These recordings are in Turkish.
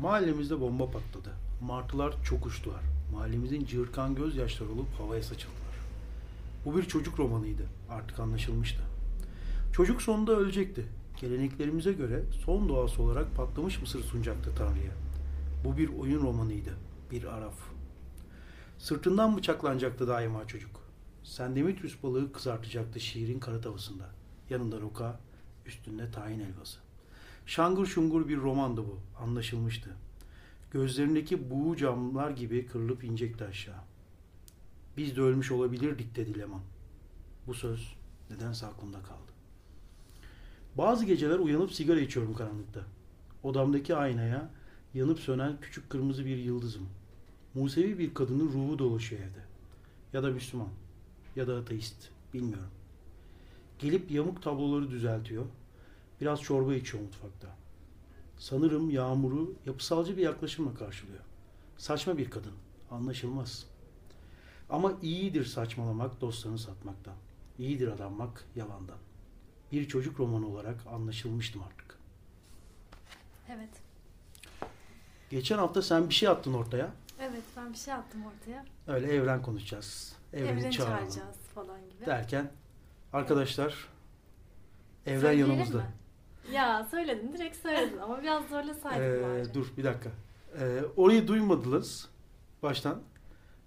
Mahallemizde bomba patladı. Martılar çok uçtular. Mahallemizin cırkan gözyaşları olup havaya saçıldılar. Bu bir çocuk romanıydı. Artık anlaşılmıştı. Çocuk sonunda ölecekti. Geleneklerimize göre son doğası olarak patlamış mısır sunacaktı Tanrı'ya. Bu bir oyun romanıydı. Bir araf. Sırtından bıçaklanacaktı daima çocuk. Sendemitris balığı kızartacaktı şiirin kara tavasında. Yanında roka, üstünde tahin helvası. Şangır şungur bir romandı bu. Anlaşılmıştı. Gözlerindeki buğu camlar gibi kırılıp inecekti aşağı. Biz de ölmüş olabilirdik dedi Leman. Bu söz nedense aklımda kaldı. Bazı geceler uyanıp sigara içiyorum karanlıkta. Odamdaki aynaya yanıp sönen küçük kırmızı bir yıldızım. Musevi bir kadının ruhu dolaşıyor evde. Ya da Müslüman. Ya da ateist. Bilmiyorum. Gelip yamuk tabloları düzeltiyor. Biraz çorba içiyor mutfakta. Sanırım yağmuru yapısalcı bir yaklaşımla karşılıyor. Saçma bir kadın. Anlaşılmaz. Ama iyidir saçmalamak dostlarını satmaktan. İyidir adanmak yalandan. Bir çocuk romanı olarak anlaşılmıştım artık. Evet. Geçen hafta sen bir şey attın ortaya. Evet ben bir şey attım ortaya. Öyle evren konuşacağız. Evreni çağıralım. çağıracağız falan gibi. Derken arkadaşlar evren Söyleyelim yanımızda. mi? Ya söyledin direkt söyledin ama biraz zorlasaydın Ee, bari. dur bir dakika. Ee, orayı duymadınız baştan.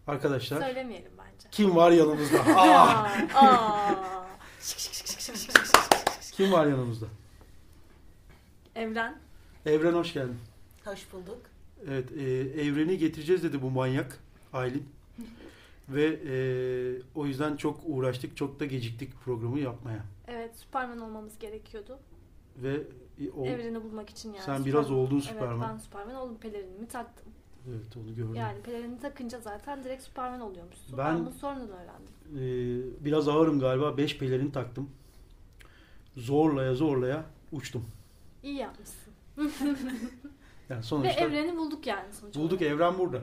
Arkadaşlar Söylemeyelim bence. kim var yanımızda? Aa, Aa, kim var yanımızda? Evren. Evren hoş geldin. Hoş bulduk. Evet, e, evreni getireceğiz dedi bu manyak Aylin. Ve e, o yüzden çok uğraştık, çok da geciktik programı yapmaya. Evet Süperman olmamız gerekiyordu. Ve o, Evreni bulmak için yani. Sen biraz oldun Evet Süperman. ben Süperman oldum. Pelerinimi taktım. evet onu gördüm. Yani pelerini takınca zaten direkt Süperman oluyormuşsun. Ben- Ben, bunu sonradan öğrendim. E, biraz ağırım galiba. Beş pelerin taktım. Zorlaya zorlaya uçtum. İyi yapmışsın. Yani Ve sonuçta evreni bulduk yani sonuç bulduk olarak. evren burada.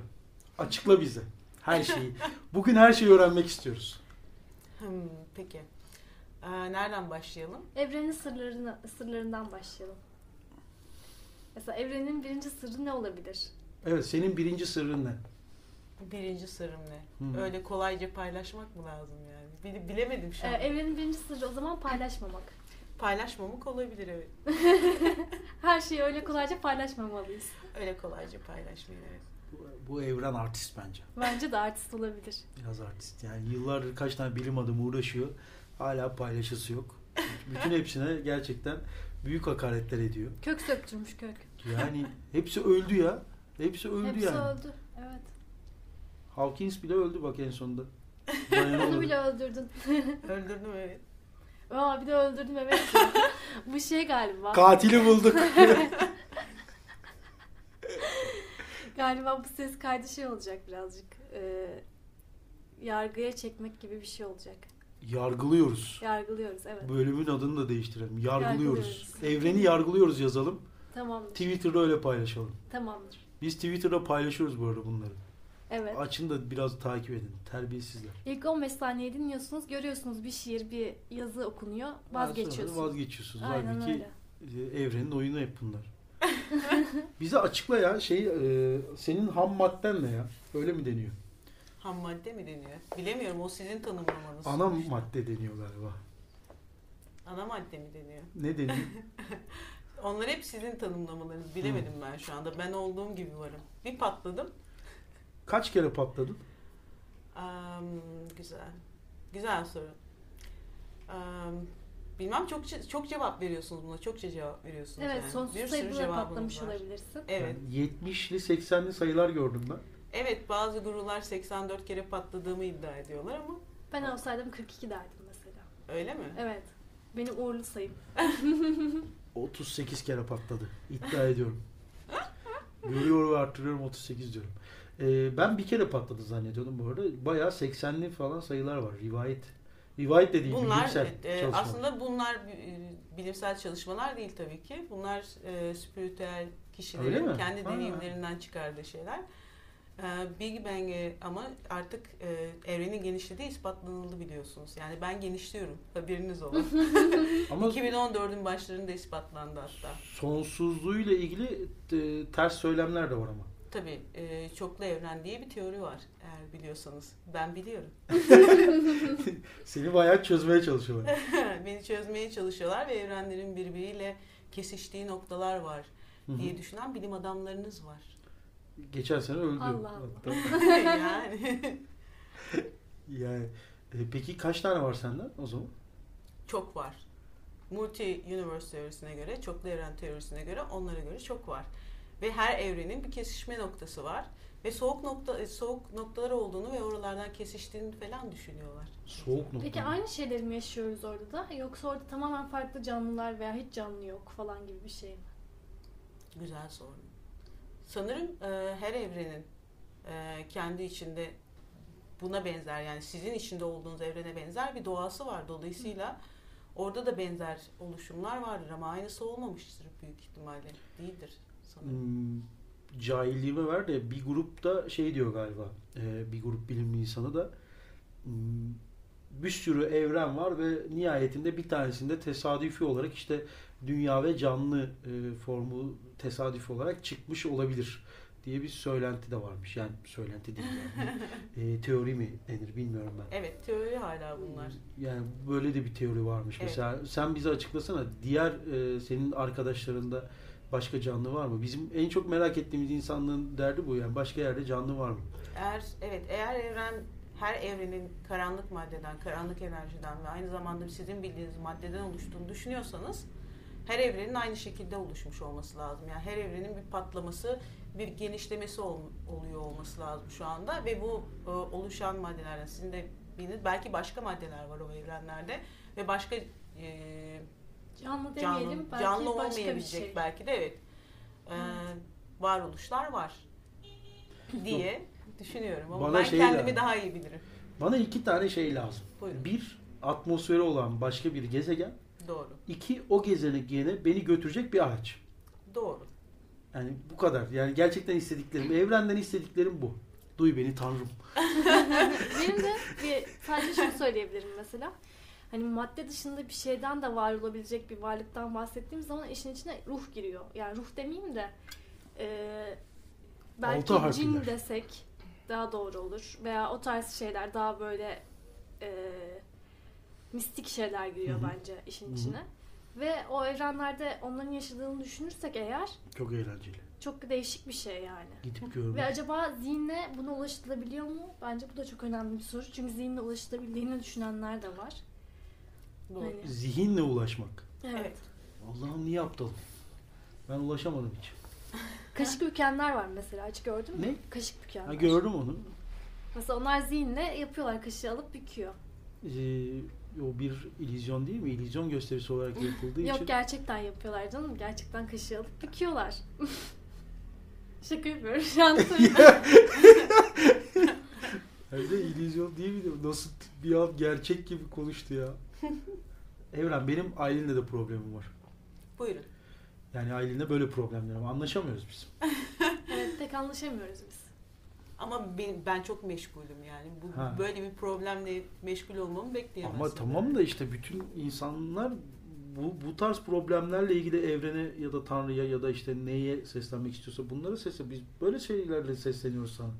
Açıkla bize. Her şeyi. Bugün her şeyi öğrenmek istiyoruz. Hmm, peki. Ee, nereden başlayalım? Evrenin sırlarını, sırlarından başlayalım. Mesela evrenin birinci sırrı ne olabilir? Evet, senin birinci sırrın ne? Birinci sırrım ne? Hmm. Öyle kolayca paylaşmak mı lazım yani? Bile- bilemedim şu Ee, an. evrenin birinci sırrı o zaman paylaşmamak. Paylaşmamak olabilir evet. Her şeyi öyle kolayca paylaşmamalıyız. Öyle kolayca paylaşmayın evet. Bu, bu evren artist bence. Bence de artist olabilir. Biraz artist. Yani yıllardır kaç tane bilim adamı uğraşıyor. Hala paylaşısı yok. Bütün hepsine gerçekten büyük hakaretler ediyor. Kök söktürmüş kök. Yani hepsi öldü ya. Hepsi öldü Hepsi yani. öldü. Evet. Hawkins bile öldü bak en sonunda. Onu bile öldürdün. Öldürdüm evet. Aa bir de öldürdüm evet. Bu şey galiba. Katili bulduk. Galiba bu ses kaydı şey olacak birazcık. Ee, yargıya çekmek gibi bir şey olacak. Yargılıyoruz. Yargılıyoruz evet. Bölümün adını da değiştirelim. Yargılıyoruz. Yargılıyoruz. Evreni yargılıyoruz yazalım. Tamamdır. Twitter'da öyle paylaşalım. Tamamdır. Biz Twitter'da paylaşıyoruz bu arada bunları. Evet. Açın da biraz takip edin. Terbiyesizler. İlk 15 saniye dinliyorsunuz. Görüyorsunuz bir şiir, bir yazı okunuyor. Daha sonra Vazgeçiyorsunuz. Vazgeçiyorsunuz. Aynen Halbuki öyle. e, evrenin oyunu hep bunlar. Bize açıkla ya şey e, senin ham madden ne ya? Öyle mi deniyor? Ham madde mi deniyor? Bilemiyorum o sizin tanımlamanız. Ana madde deniyor galiba. Ana madde mi deniyor? Ne deniyor? Onlar hep sizin tanımlamalarınız. Bilemedim ben şu anda. Ben olduğum gibi varım. Bir patladım. Kaç kere patladın? Am, güzel. Güzel soru. Am, bilmem çok çok cevap veriyorsunuz buna. Çokça cevap veriyorsunuz. Evet yani. sonsuz cevabınız patlamış var. olabilirsin. Evet. Yani 70'li 80'li sayılar gördüm ben. Evet bazı gurular 84 kere patladığımı iddia ediyorlar ama Ben olsaydım 42 derdim mesela. öyle mi? Evet. Benim uğurlu sayım. 38 kere patladı. İddia ediyorum. Görüyor ve arttırıyorum 38 diyorum. Ee, ben bir kere patladı zannediyordum bu arada. Bayağı 80'li falan sayılar var. Rivayet. Rivayet de değil. Bunlar bilimsel e, çalışma. aslında bunlar e, bilimsel çalışmalar değil tabii ki. Bunlar e, spiritüel kişilerin kendi Ha. deneyimlerinden çıkardığı şeyler. Ee, Big Bang'e ama artık e, evrenin genişlediği ispatlanıldı biliyorsunuz. Yani ben genişliyorum. Haberiniz olun. Ama 2014'ün başlarında ispatlandı hatta. sonsuzluğuyla ilgili e, ters söylemler de var ama. Tabii e, çoklu evren diye bir teori var eğer biliyorsanız. Ben biliyorum. Seni bayağı çözmeye çalışıyorlar. Beni çözmeye çalışıyorlar ve evrenlerin birbiriyle kesiştiği noktalar var diye düşünen bilim adamlarınız var. Geçen sene öldü. Allah Allah. Yani yani e, peki kaç tane var senden o zaman? çok var. Multi universe teorisine göre, çoklu evren teorisine göre, onlara göre çok var. Ve her evrenin bir kesişme noktası var ve soğuk nokta e, soğuk noktalar olduğunu ve oralardan kesiştiğini falan düşünüyorlar. Soğuk nokta. Peki aynı şeyleri mi yaşıyoruz orada da? Yoksa orada tamamen farklı canlılar veya hiç canlı yok falan gibi bir şey mi? Güzel soru. Sanırım e, her evrenin e, kendi içinde buna benzer yani sizin içinde olduğunuz evrene benzer bir doğası var. Dolayısıyla orada da benzer oluşumlar vardır ama aynısı olmamıştır büyük ihtimalle. Değildir sanırım. Hmm, cahilliğime ver de bir grupta şey diyor galiba e, bir grup bilim insanı da hmm, bir sürü evren var ve nihayetinde bir tanesinde tesadüfi olarak işte dünya ve canlı e, formu tesadüfi olarak çıkmış olabilir diye bir söylenti de varmış. Yani söylenti değil yani. E, teori mi denir bilmiyorum ben. Evet teori hala bunlar. Yani böyle de bir teori varmış. Evet. Mesela sen bize açıklasana. Diğer e, senin arkadaşlarında başka canlı var mı? Bizim en çok merak ettiğimiz insanlığın derdi bu yani. Başka yerde canlı var mı? Eğer evet eğer evren her evrenin karanlık maddeden, karanlık enerjiden ve aynı zamanda sizin bildiğiniz maddeden oluştuğunu düşünüyorsanız her evrenin aynı şekilde oluşmuş olması lazım. Yani her evrenin bir patlaması, bir genişlemesi ol- oluyor olması lazım şu anda ve bu e, oluşan maddelerden sizin de bildiğiniz belki başka maddeler var o evrenlerde ve başka e, Canlı canlı, demeyelim belki canlı başka bir olmayabilecek şey. belki de evet e, varoluşlar var diye düşünüyorum ama Bana ben şey kendimi lazım. daha iyi bilirim. Bana iki tane şey lazım. Buyurun. Bir, atmosferi olan başka bir gezegen. Doğru. İki, o gezegene beni götürecek bir araç. Doğru. Yani bu kadar. Yani gerçekten istediklerim, evrenden istediklerim bu. Duy beni tanrım. Benim de bir sadece şunu söyleyebilirim mesela. Hani madde dışında bir şeyden de var olabilecek bir varlıktan bahsettiğimiz zaman işin içine ruh giriyor. Yani ruh demeyeyim de e, belki cin desek daha doğru olur. Veya o tarz şeyler daha böyle e, mistik şeyler giriyor bence işin içine. Ve o evrenlerde onların yaşadığını düşünürsek eğer Çok eğlenceli. çok değişik bir şey yani. Gidip görmek. Ve acaba zihinle buna ulaşılabiliyor mu? Bence bu da çok önemli bir soru. Çünkü zihinle ulaşılabildiğini düşünenler de var. Doğru. Hani- Zihinle ulaşmak. Evet. Evet. Allah'ım niye aptalım? Ben ulaşamadım hiç. Kaşık bükenler var mesela. Hiç gördün mü? Ne? Kaşık bükenler. Ha, gördüm onu. Mesela onlar zihinle yapıyorlar. Kaşığı alıp büküyor. Ee, o bir illüzyon değil mi? İllüzyon gösterisi olarak yapıldığı için. Yok gerçekten yapıyorlar canım. Gerçekten kaşığı alıp büküyorlar. Şaka yapıyorum şu an. Hem de illüzyon değil miydi? Nasıl bir an gerçek gibi konuştu ya. Evren benim Aylin'le de problemim var. Buyurun. Yani Aylin'le böyle problemlerim. var. Anlaşamıyoruz biz. evet pek anlaşamıyoruz biz. Ama ben çok meşgulüm yani. Bu Ha. böyle bir problemle meşgul olmamı bekleyemezsin. Ama tamam da işte bütün insanlar bu, bu tarz problemlerle ilgili evrene ya da Tanrı'ya ya da işte neye seslenmek istiyorsa bunlara sesle. Biz böyle şeylerle sesleniyoruz sana.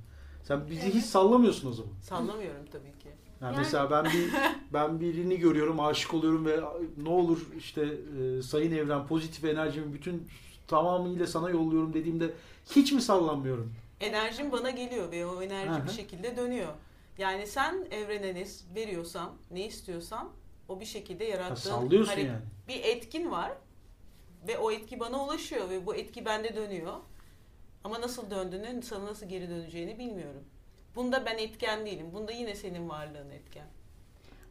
Sen bizi hiç Evet. sallamıyorsun o zaman. Sallamıyorum tabii ki. Yani, Yani- mesela ben bir ben birini görüyorum, aşık oluyorum ve ne olur işte e, sayın evren pozitif enerjimi bütün tamamıyla sana yolluyorum dediğimde hiç mi sallanmıyorum? Enerjim bana geliyor ve o enerji hı. bir şekilde dönüyor. Yani sen evrene ne veriyorsan, ne istiyorsan o bir şekilde Ha, yarattığın sallıyorsun hare- yani. bir etkin var ve o etki bana ulaşıyor ve bu etki bende dönüyor. Ama nasıl döndüğünü, sana nasıl geri döneceğini bilmiyorum. Bunda ben etken değilim. Bunda yine senin varlığın etken.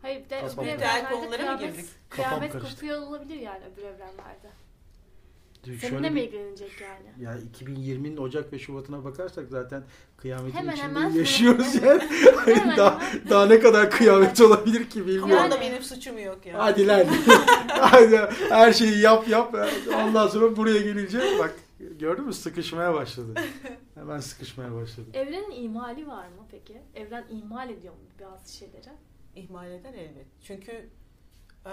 Hayır bir de Kafam öbür karıştı. evrenlerde konulara mı kıyamet, girdik? Kafam kıyamet karıştı. kopuyor olabilir yani öbür evrenlerde. Seninle mi ilgilenecek yani? ya 2020'nin Ocak ve Şubat'ına bakarsak zaten kıyametin Hemen içinde hemen. yaşıyoruz yani. Hemen daha, hemen. daha ne kadar kıyamet olabilir ki Ama bilmiyorum. Yani- onda benim suçum yok ya. Hadi lan. Hadi her şeyi yap yap. Ondan sonra buraya gelince bak gördün mü sıkışmaya başladı. Hemen sıkışmaya başladı. Evrenin imali var mı peki? Evren imal ediyor mu bazı şeyleri? İhmal eder elbet. Çünkü eee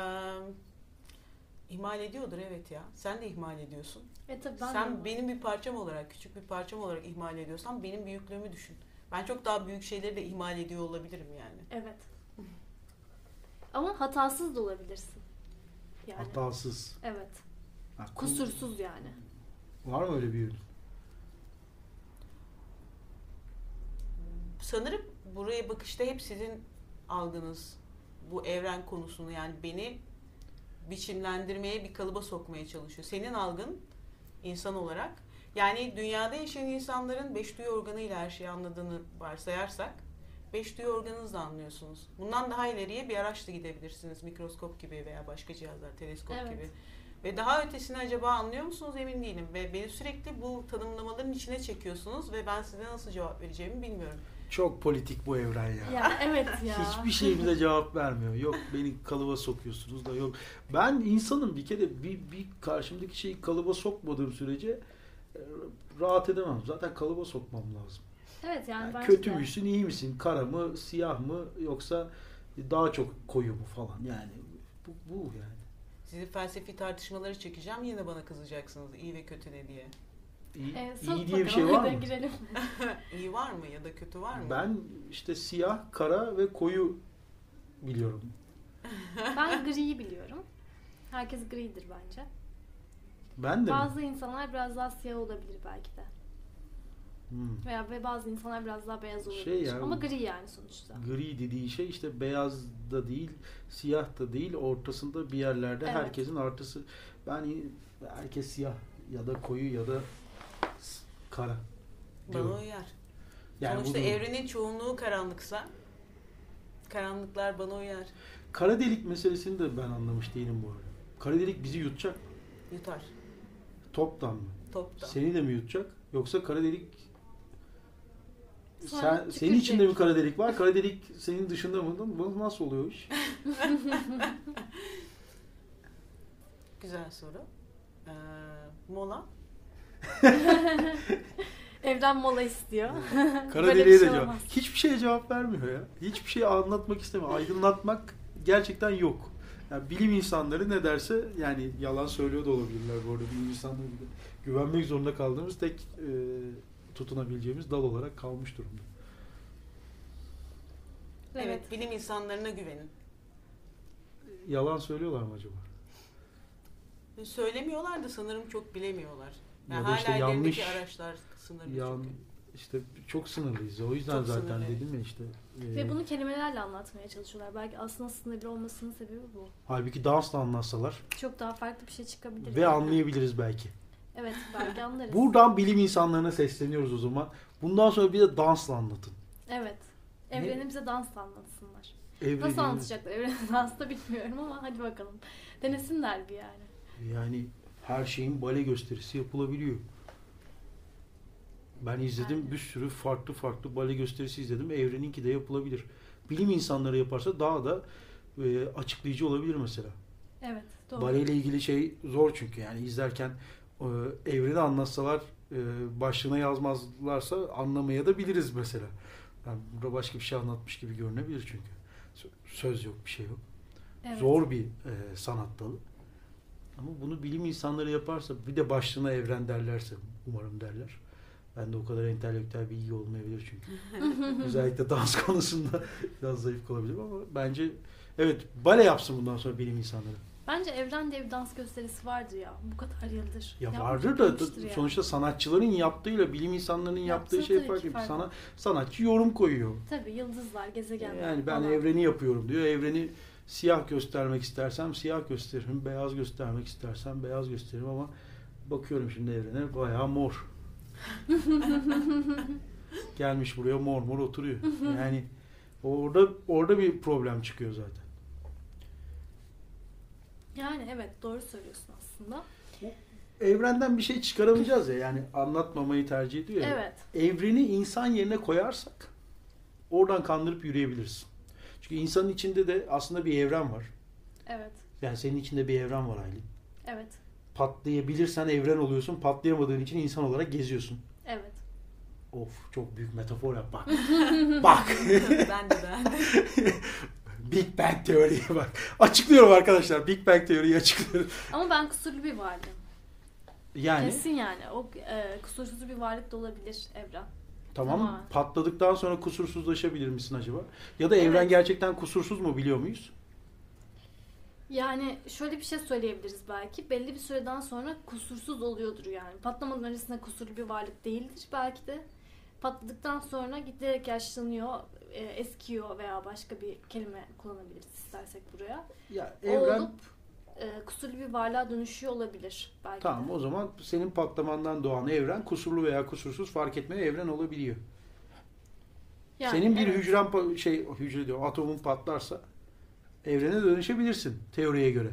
ihmal ediyordur evet ya. Sen de ihmal ediyorsun. E tabii ben Sen de- benim bir parçam olarak, küçük bir parçam olarak ihmal ediyorsan benim büyüklüğümü düşün. Ben çok daha büyük şeyleri de ihmal ediyor olabilirim yani. Evet. Ama hatasız da olabilirsin. Yani. Hatasız. Evet. Ha, ku- Kusursuz yani. Var mı öyle bir ürün? Sanırım buraya bakışta hep sizin algınız bu evren konusunu yani beni biçimlendirmeye, bir kalıba sokmaya çalışıyor. Senin algın insan olarak yani dünyada yaşayan insanların beş duyu organıyla her şeyi anladığını varsayarsak beş duyu organınızla anlıyorsunuz. Bundan daha ileriye bir araçla gidebilirsiniz. Mikroskop gibi veya başka cihazlar, teleskop Evet. gibi. Ve daha ötesini acaba anlıyor musunuz emin değilim. Ve beni sürekli bu tanımlamaların içine çekiyorsunuz ve ben size nasıl cevap vereceğimi bilmiyorum. Çok politik bu evren ya. Ya evet ya. Hiçbir şeyimize cevap vermiyor. Yok beni kalıba sokuyorsunuz da yok. Ben insanım bir kere bir, bir karşımdaki şeyi kalıba sokmadığım sürece e, rahat edemem. Zaten kalıba sokmam lazım. Evet yani Yani kötü de. müsün, iyi misin? Kara mı, siyah mı yoksa daha çok koyu mu falan. Yani bu, bu yani. Sizi felsefi tartışmaları çekeceğim yine bana kızacaksınız iyi ve kötü ne diye. İyi, Ee, iyi diye bir şey var mı? girelim. İyi var mı ya da kötü var mı? Ben işte siyah, kara ve koyu biliyorum. Ben griyi biliyorum. Herkes gridir bence. Ben de mi? Bazı insanlar biraz daha siyah olabilir belki de. Hmm. Veya ve bazı insanlar biraz daha beyaz olabilir. Şey ya, Ama gri yani sonuçta. Gri dediği şey işte beyaz da değil, siyah da değil, ortasında bir yerlerde Evet. herkesin artısı. Ben herkes siyah ya da koyu ya da kara. diyorum. Bana uyar. Yani Sonuçta bunu- evrenin çoğunluğu karanlıksa karanlıklar bana uyar. kara delik meselesini de ben anlamış değilim bu arada. Kara delik bizi yutacak Yutar. toptan mı? Topta. Seni de mi yutacak? Yoksa kara delik Sonra sen, senin içinde mi kara delik var? Kara delik senin dışında mı? Bu nasıl oluyor iş? Güzel soru. Ee, mola. Evren mola istiyor. Kara Böyle bir deliğe de şey cevap. olmaz. Hiçbir şeye cevap vermiyor ya. Hiçbir şey anlatmak istemiyor. Aydınlatmak gerçekten yok. Yani bilim insanları ne derse yani yalan söylüyor da olabilirler bu arada. Bilim insanları bir de güvenmek zorunda kaldığımız tek e, tutunabileceğimiz dal olarak kalmış durumda. Evet. bilim insanlarına güvenin. Yalan söylüyorlar mı acaba? Söylemiyorlar da sanırım çok bilemiyorlar. Ya Yani da hala işte yanlış- araçlar sınırlı Yan, çünkü. işte çok sınırlıyız. O yüzden Çok zaten sınırlı, evet. dedim ya işte. e, Ve bunu kelimelerle anlatmaya çalışıyorlar. Belki aslında sınırlı olmasının sebebi bu. halbuki dansla anlatsalar Çok daha farklı bir şey çıkabilir. ve yani. anlayabiliriz belki. Evet belki anlarız. Buradan bilim insanlarına sesleniyoruz o zaman. Bundan sonra bir de dansla anlatın. Evet. Evreni bize dansla anlatsınlar. Evreni- Nasıl anlatacaklar evreni dansla bilmiyorum ama hadi bakalım. Denesinler bir yani. Yani her şeyin bale gösterisi yapılabiliyor. Ben izledim Aynen. bir sürü farklı farklı bale gösterisi izledim. Evreninki de yapılabilir. Bilim insanları yaparsa daha da e, açıklayıcı olabilir mesela. Evet doğru. Bale ile ilgili şey zor çünkü yani izlerken e, evreni anlatsalar e, başlığına yazmazlarsa anlamaya da biliriz mesela. Yani burada başka bir şey anlatmış gibi görünebilir çünkü. Sö- Söz yok, bir şey yok. Evet. Zor bir e, sanat dalı. Ama bunu bilim insanları yaparsa bir de başlığına evren derlerse umarım derler. Ben de o kadar entelektüel bilgi olmayabilir çünkü. Özellikle dans konusunda biraz zayıf kalabilirim ama bence evet bale yapsın bundan sonra bilim insanları. Bence Evren diye bir dans gösterisi vardır ya. Bu kadar yıldır. Ya vardır da yani. sonuçta sanatçıların yaptığıyla bilim insanlarının yaptığı Yaptığı şey farklı. ki farklı. Sana sanatçı yorum koyuyor. Tabii yıldızlar, gezegenler Yani ben falan. evreni yapıyorum diyor. Evreni siyah göstermek istersem siyah gösteririm. Beyaz göstermek istersem beyaz gösteririm ama bakıyorum şimdi evrene bayağı mor. Gelmiş buraya mor mor oturuyor. Yani orada orada bir problem çıkıyor zaten. Yani evet doğru söylüyorsun aslında. evrenden bir şey çıkaramayacağız ya yani anlatmamayı tercih ediyor ya. Evet. Evreni insan yerine koyarsak oradan kandırıp yürüyebiliriz. Çünkü insanın içinde de aslında bir evren var. Evet. Yani senin içinde bir evren var Aylin. Evet. Patlayabilirsen evren oluyorsun. Patlayamadığın için insan olarak geziyorsun. Evet. Of çok büyük metafor yap bak. bak. ben de ben de. Big Bang teoriye bak. Açıklıyorum arkadaşlar. Big Bang teoriyi açıklıyorum. Ama ben kusurlu bir varlığım. Yani Kesin yani. O e, kusursuz bir varlık da olabilir evren. tamam Tamam. patladıktan sonra kusursuzlaşabilir misin acaba? Ya da Evet. evren gerçekten kusursuz mu biliyor muyuz? Yani şöyle bir şey söyleyebiliriz belki. Belli bir süreden sonra kusursuz oluyordur yani. Patlamadan öncesinde kusurlu bir varlık değildir belki de. Patladıktan sonra giderek yaşlanıyor, e, eskiyor veya başka bir kelime kullanabiliriz istersek buraya. Ya O evren olup e, kusurlu bir varlığa dönüşüyor olabilir belki tamam de. o zaman senin patlamandan doğan evren kusurlu veya kusursuz fark etmiyor evren olabiliyor. Yani senin bir evet. hücren şey hücre diyor atomun patlarsa evrene dönüşebilirsin teoriye göre.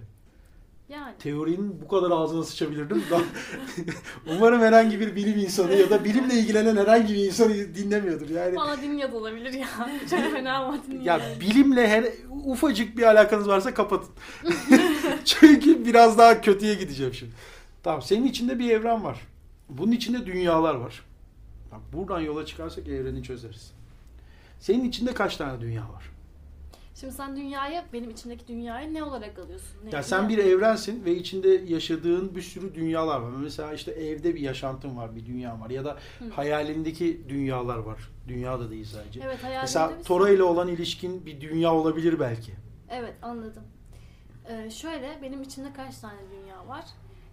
Yani. Teorinin bu kadar ağzına sıçabilirdim. Umarım herhangi bir bilim insanı ya da bilimle ilgilenen herhangi bir insan dinlemiyordur. Yani Bana dinliyor da olabilir ya. Çok fena ama dinliyor. ya bilimle her ufacık bir alakanız varsa kapatın. Çünkü biraz daha kötüye gideceğim şimdi. Tamam senin içinde bir evren var. Bunun içinde dünyalar var. Bak, buradan yola çıkarsak evreni çözeriz. Senin içinde kaç tane dünya var? Şimdi sen dünyayı, benim içimdeki dünyayı ne olarak alıyorsun? Ne, Ya sen ne- bir evrensin ve içinde yaşadığın bir sürü dünyalar var. Mesela işte evde bir yaşantın var, bir dünya var. Ya da Hı. hayalindeki dünyalar var. Dünya da değil sadece. Evet Mesela bir Tora ile olan ilişkin bir dünya olabilir belki. Evet anladım. Ee, şöyle benim içimde kaç tane dünya var?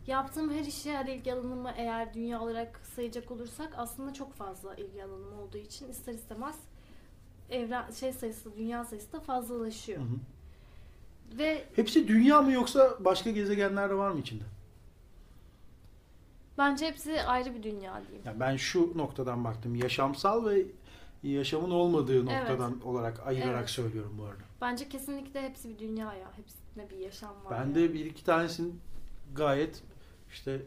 Yaptığım her işe her ilgi alanımı eğer dünya olarak sayacak olursak aslında çok fazla ilgi alanım olduğu için ister istemez evren şey sayısı, dünya sayısı da fazlalaşıyor. Hı hı. Ve Hepsi dünya mı yoksa başka gezegenler de var mı içinde? bence hepsi ayrı bir dünya diyeyim. Yani ben şu noktadan baktım. Yaşamsal ve yaşamın olmadığı noktadan olarak ayırarak Evet. söylüyorum bu arada. Bence kesinlikle hepsi bir dünya ya. Hepsinde bir yaşam var. Ben yani. de bir iki tanesinin gayet işte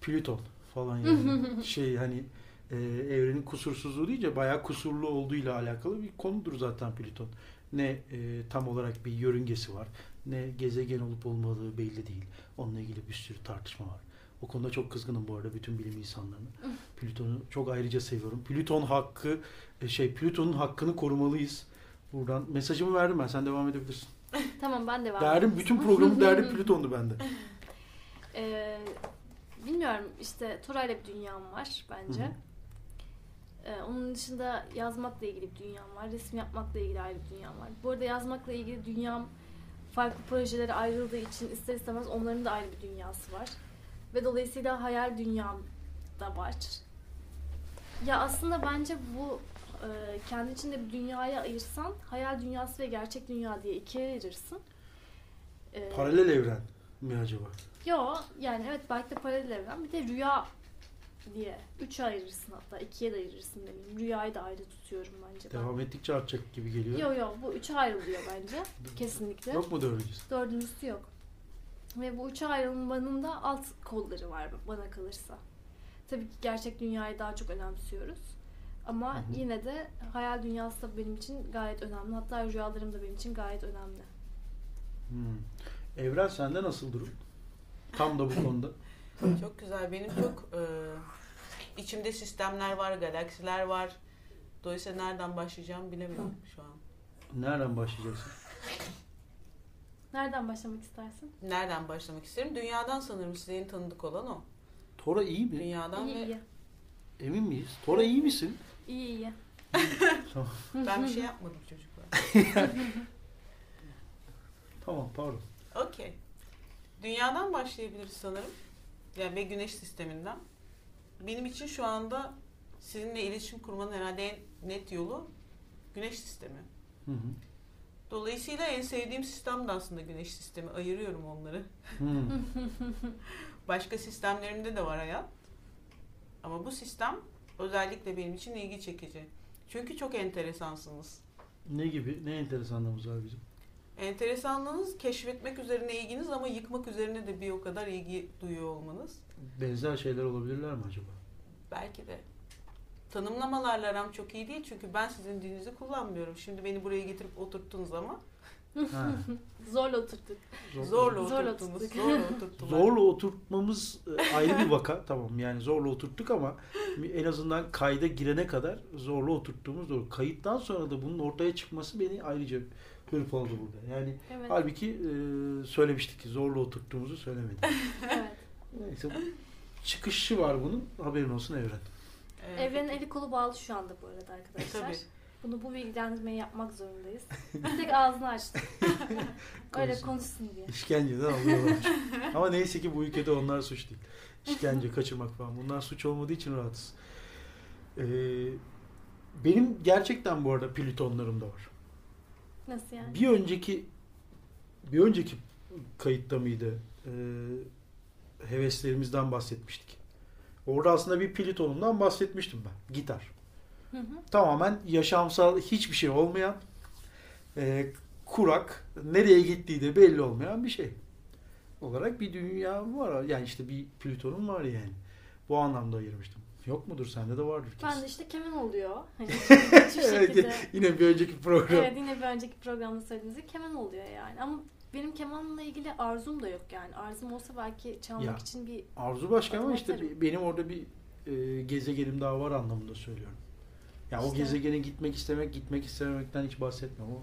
Plüton falan yani şey hani e, evrenin kusursuzluğu deyince bayağı kusurlu olduğuyla alakalı bir konudur zaten Plüton. Ne e, tam olarak bir yörüngesi var ne gezegen olup olmadığı belli değil. Onunla ilgili bir sürü tartışma var. O konuda çok kızgınım bu arada bütün bilim insanlarına. Plüton'u çok ayrıca seviyorum. Plüton hakkı e, şey Plüton'un hakkını korumalıyız. Buradan mesajımı verdim ben. Sen devam edebilirsin. Tamam ben devam Derdim bütün programın derdi Plüton'du bende. Ee, bilmiyorum işte Toray'la bir dünyam var bence. Ee, onun dışında yazmakla ilgili bir dünyam var. Resim yapmakla ilgili ayrı bir dünyam var. Bu arada yazmakla ilgili dünyam farklı projelere ayrıldığı için ister istemez onların da ayrı bir dünyası var. Ve dolayısıyla hayal dünyam da var. Ya aslında bence bu e, kendi içinde bir dünyaya ayırsan hayal dünyası ve gerçek dünya diye ikiye ayırırsın. Ee, Paralel evren mi acaba? Yo yani evet belki de paralel evren bir de rüya diye üçe ayırırsın hatta ikiye de ayırırsın demeyeyim. Rüyayı da ayrı tutuyorum bence ben. Devam ettikçe artacak gibi geliyor. Yo yo bu üçe ayrılıyor bence kesinlikle. Yok mu dördüncüsü? Dördüncüsü yok. Ve bu üçe ayrılmanın da alt kolları var bana kalırsa. Tabii ki gerçek dünyayı daha çok önemsiyoruz. Ama Hı hı. yine de hayal dünyası da benim için gayet önemli. Hatta rüyalarım da benim için gayet önemli. Hmm. Evren sende nasıl durum? Tam da bu konuda. Çok güzel. Benim çok e, içimde sistemler var, galaksiler var. Dolayısıyla nereden başlayacağım bilemiyorum şu an. Nereden başlayacaksın? Nereden başlamak istersin? Nereden başlamak isterim? Dünyadan sanırım size en tanıdık olan o. Tora iyi mi? Dünyadan İyi ve iyi. Emin miyiz? Tora iyi misin? İyi iyi. Tamam. ben bir şey yapmadım çocuklar. Tamam pardon. Okey. Dünyadan başlayabiliriz sanırım. Yani ve güneş sisteminden. Benim için şu anda sizinle iletişim kurmanın herhalde en net yolu güneş sistemi. Hı hı. Dolayısıyla en sevdiğim sistem de aslında güneş sistemi. Ayırıyorum onları. Hmm. Başka sistemlerimde de var hayat. Ama bu sistem özellikle benim için ilgi çekici. Çünkü çok enteresansınız. Ne gibi? Ne enteresanlığımız var bizim? Enteresanlığınız keşfetmek üzerine ilginiz ama yıkmak üzerine de bir o kadar ilgi duyuyor olmanız. Benzer şeyler olabilirler mi acaba? Belki de. Tanımlamalarla aram çok iyi değil çünkü ben sizin dilinizi kullanmıyorum. Şimdi beni buraya getirip oturttunuz ama Ha, Zorla oturttuk. zor- zorla, Zorla oturttunuz. oturttuk. Zorla oturttular. Zorla oturtmamız e, ayrı bir vaka. Tamam yani zorla oturttuk ama en azından kayda girene kadar zorla oturttuğumuz doğru. Kayıttan sonra da bunun ortaya çıkması beni ayrıca hırpaladı burada. Yani Evet. halbuki e, söylemiştik ki zorla oturttuğumuzu söylemedik. evet. Neyse çıkışı var bunun. Haberin olsun Evren. Evet. Evrenin eli kolu bağlı şu anda bu arada arkadaşlar. Tabii. Bunu bu bilgilendirmeyi yapmak zorundayız. Bir tek ağzını açtı. Öyle Konuşsun. konuşsun diye. İşkenceden alıyorlar. Ama neyse ki bu ülkede onlar suç değil. İşkence, kaçırmak falan. Bunlar suç olmadığı için rahatız. Ee, benim gerçekten bu arada plütonlarım da var. Nasıl yani? Bir önceki bir önceki kayıtta mıydı? Ee, heveslerimizden bahsetmiştik. Orada aslında bir plütonumdan bahsetmiştim ben. Gitar. Hı hı. Tamamen yaşamsal hiçbir şey olmayan e, kurak, nereye gittiği de belli olmayan bir şey olarak bir dünya var. Yani işte bir Plüton'un var yani. Bu anlamda ayırmıştım. Yok mudur? Sende de vardır kesin. Ben de işte keman oluyor. Hani Evet, şekilde. Yine bir önceki program. Evet yine bir önceki programda söylediğiniz gibi keman oluyor yani. Ama benim kemanla ilgili arzum da yok yani. Arzum olsa belki çalmak Ya. için bir Arzu başka ama işte atarım. be- benim orada bir e, gezegenim daha var anlamında söylüyorum. Ya o İşte. gezegene gitmek istemek, gitmek istememekten hiç bahsetmiyorum. O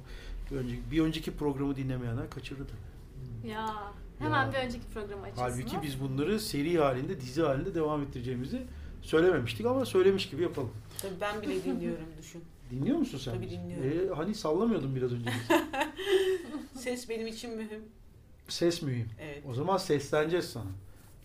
bir önceki, bir önceki programı dinlemeyenler kaçırdı tabii. ya hemen Ya. bir önceki programı açıyorsunuz. Halbuki biz bunları seri halinde, dizi halinde devam ettireceğimizi söylememiştik ama söylemiş gibi yapalım. Tabii ben bile dinliyorum düşün. Dinliyor musun sen? Tabii bizi? dinliyorum. Ee, hani sallamıyordun biraz önce. Ses benim için mühim. Ses mühim. Evet. O zaman sesleneceğiz sana.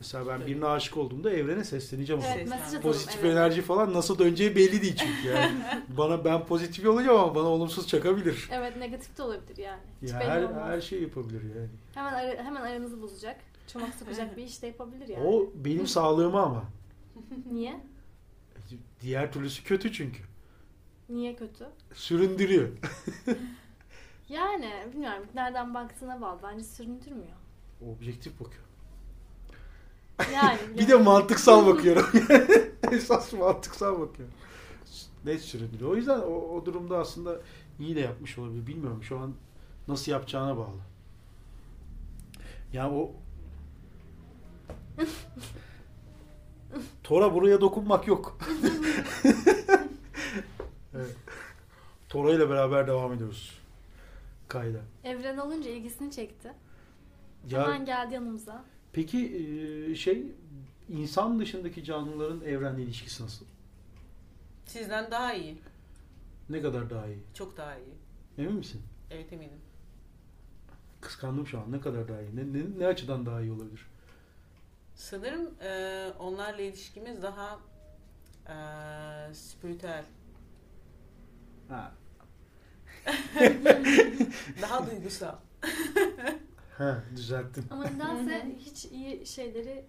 Mesela ben Tabii. birine aşık olduğumda evrene sesleneceğim. o Evet mesaj atalım. Pozitif evet. enerji falan nasıl döneceği belli değil çünkü yani. bana ben pozitif olacağım ama bana olumsuz çakabilir. Evet negatif de olabilir yani. Hiç Ya belli her, olmaz. her şey yapabilir yani. Hemen, ara- hemen aranızı bozacak. Çomak sokacak bir iş de yapabilir yani. O benim sağlığıma ama. Niye? Diğer türlüsü kötü çünkü. Niye kötü? Süründürüyor. Yani bilmiyorum nereden baktığına bağlı. Bence süründürmüyor. Objektif bakıyor. Yani Bir de mantıksal bakıyorum. Esas mantıksal bakıyorum. Net süründürüyor. O yüzden o, o durumda aslında iyi de yapmış olabilir. Bilmiyorum şu an nasıl yapacağına bağlı. Ya o Tora buraya dokunmak yok. evet. Tora ile beraber devam ediyoruz. Kayda. Evren alınca ilgisini çekti. Ya Hemen geldi yanımıza. peki şey insan dışındaki canlıların evrenle ilişkisi nasıl? Sizden daha iyi. Ne kadar daha iyi? Çok daha iyi. Emin misin? Evet eminim. Kıskandım şu an. Ne kadar daha iyi? Ne, ne, ne açıdan daha iyi olabilir? Sanırım e, onlarla ilişkimiz daha e, spiritüel, Ha. daha duygusal. Ha, düzelttim. Ama nedense hiç iyi şeyleri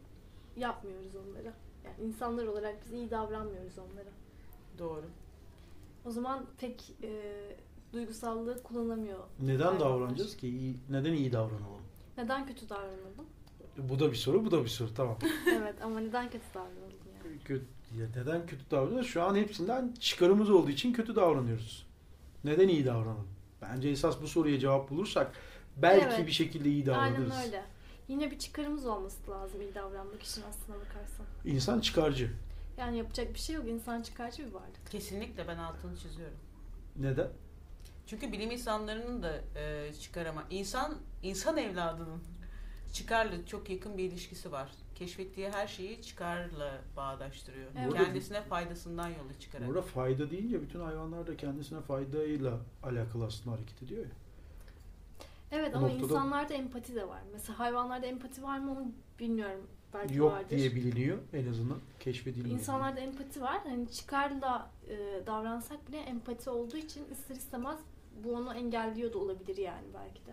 yapmıyoruz onlara. Yani insanlar olarak biz iyi davranmıyoruz onlara. Doğru. O zaman pek e, duygusallığı kullanamıyor. Neden davranacağız ki? İyi, neden iyi davranalım? Neden kötü davranalım? Bu da bir soru, bu da bir soru. Tamam. evet ama neden kötü davranalım yani? Kötü, ya neden kötü davranıyoruz? Şu an hepsinden çıkarımız olduğu için kötü davranıyoruz. Neden iyi davranalım? Bence esas bu soruya cevap bulursak belki Evet. bir şekilde iyi davranırız. Aynen öyle. Yine bir çıkarımız olması lazım iyi davranmak için aslına bakarsan. İnsan çıkarcı. Yani yapacak bir şey yok. İnsan çıkarcı bir varlık. Kesinlikle ben altını çiziyorum. Neden? Çünkü bilim insanlarının da e, çıkarama insan insan evladının çıkarla çok yakın bir ilişkisi var. Keşfettiği her şeyi çıkarla bağdaştırıyor. Evet. Kendisine faydasından yola çıkarak. Orada fayda deyince bütün hayvanlar da kendisine faydayla alakalı aslında hareket ediyor ya. Evet Bu ama noktada- insanlarda empati de var. Mesela hayvanlarda empati var mı onu bilmiyorum. Belki Yok vardır. diye biliniyor en azından. Keşfedilmiyor. İnsanlarda empati var. Hani çıkarla e, davransak bile empati olduğu için ister istemez bu onu engelliyor da olabilir yani belki de.